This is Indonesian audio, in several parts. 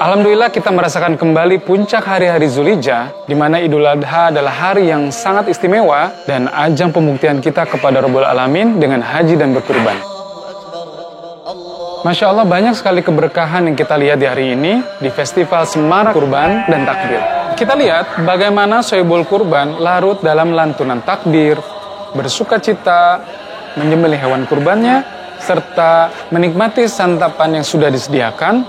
Alhamdulillah kita merasakan kembali puncak hari-hari Zulhijjah, di mana Idul Adha adalah hari yang sangat istimewa dan ajang pembuktian kita kepada Rabbul Alamin dengan haji dan berkurban. Masya Allah banyak sekali keberkahan yang kita lihat di hari ini di Festival Semarak Kurban dan Takbir. Kita lihat bagaimana Soebul Kurban larut dalam lantunan takbir, bersuka cita, menyembelih hewan kurbannya, serta menikmati santapan yang sudah disediakan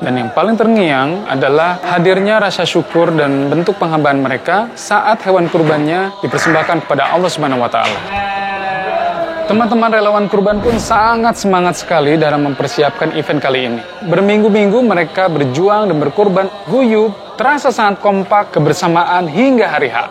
dan yang paling terngiang adalah hadirnya rasa syukur dan bentuk penghambaan mereka saat hewan kurbannya dipersembahkan kepada Allah Subhanahu wa taala. Teman-teman relawan kurban pun sangat semangat sekali dalam mempersiapkan event kali ini. Berminggu-minggu mereka berjuang dan berkurban guyup, terasa sangat kompak, kebersamaan hingga hari H.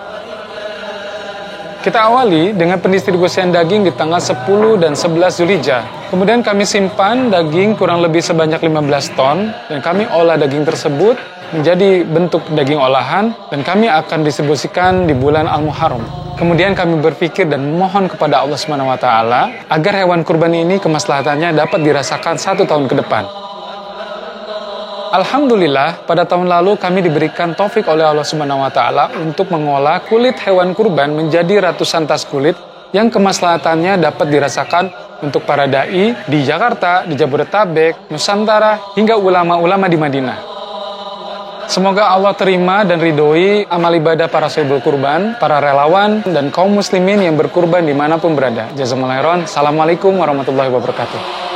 Kita awali dengan pendistribusian daging di tanggal 10 dan 11 Zulhijjah. Kemudian kami simpan daging kurang lebih sebanyak 15 ton dan kami olah daging tersebut menjadi bentuk daging olahan dan kami akan distribusikan di bulan Al-Muharram. Kemudian kami berpikir dan mohon kepada Allah Subhanahu wa taala agar hewan kurban ini kemaslahatannya dapat dirasakan satu tahun ke depan. Alhamdulillah, pada tahun lalu kami diberikan taufik oleh Allah Subhanahu wa taala untuk mengolah kulit hewan kurban menjadi ratusan tas kulit yang kemaslahatannya dapat dirasakan untuk para dai di Jakarta, di Jabodetabek, Nusantara, hingga ulama-ulama di Madinah. Semoga Allah terima dan ridhoi amal ibadah para sahibul kurban, para relawan, dan kaum muslimin yang berkurban di mana pun berada. Jazakumullah khairan. Assalamualaikum warahmatullahi wabarakatuh.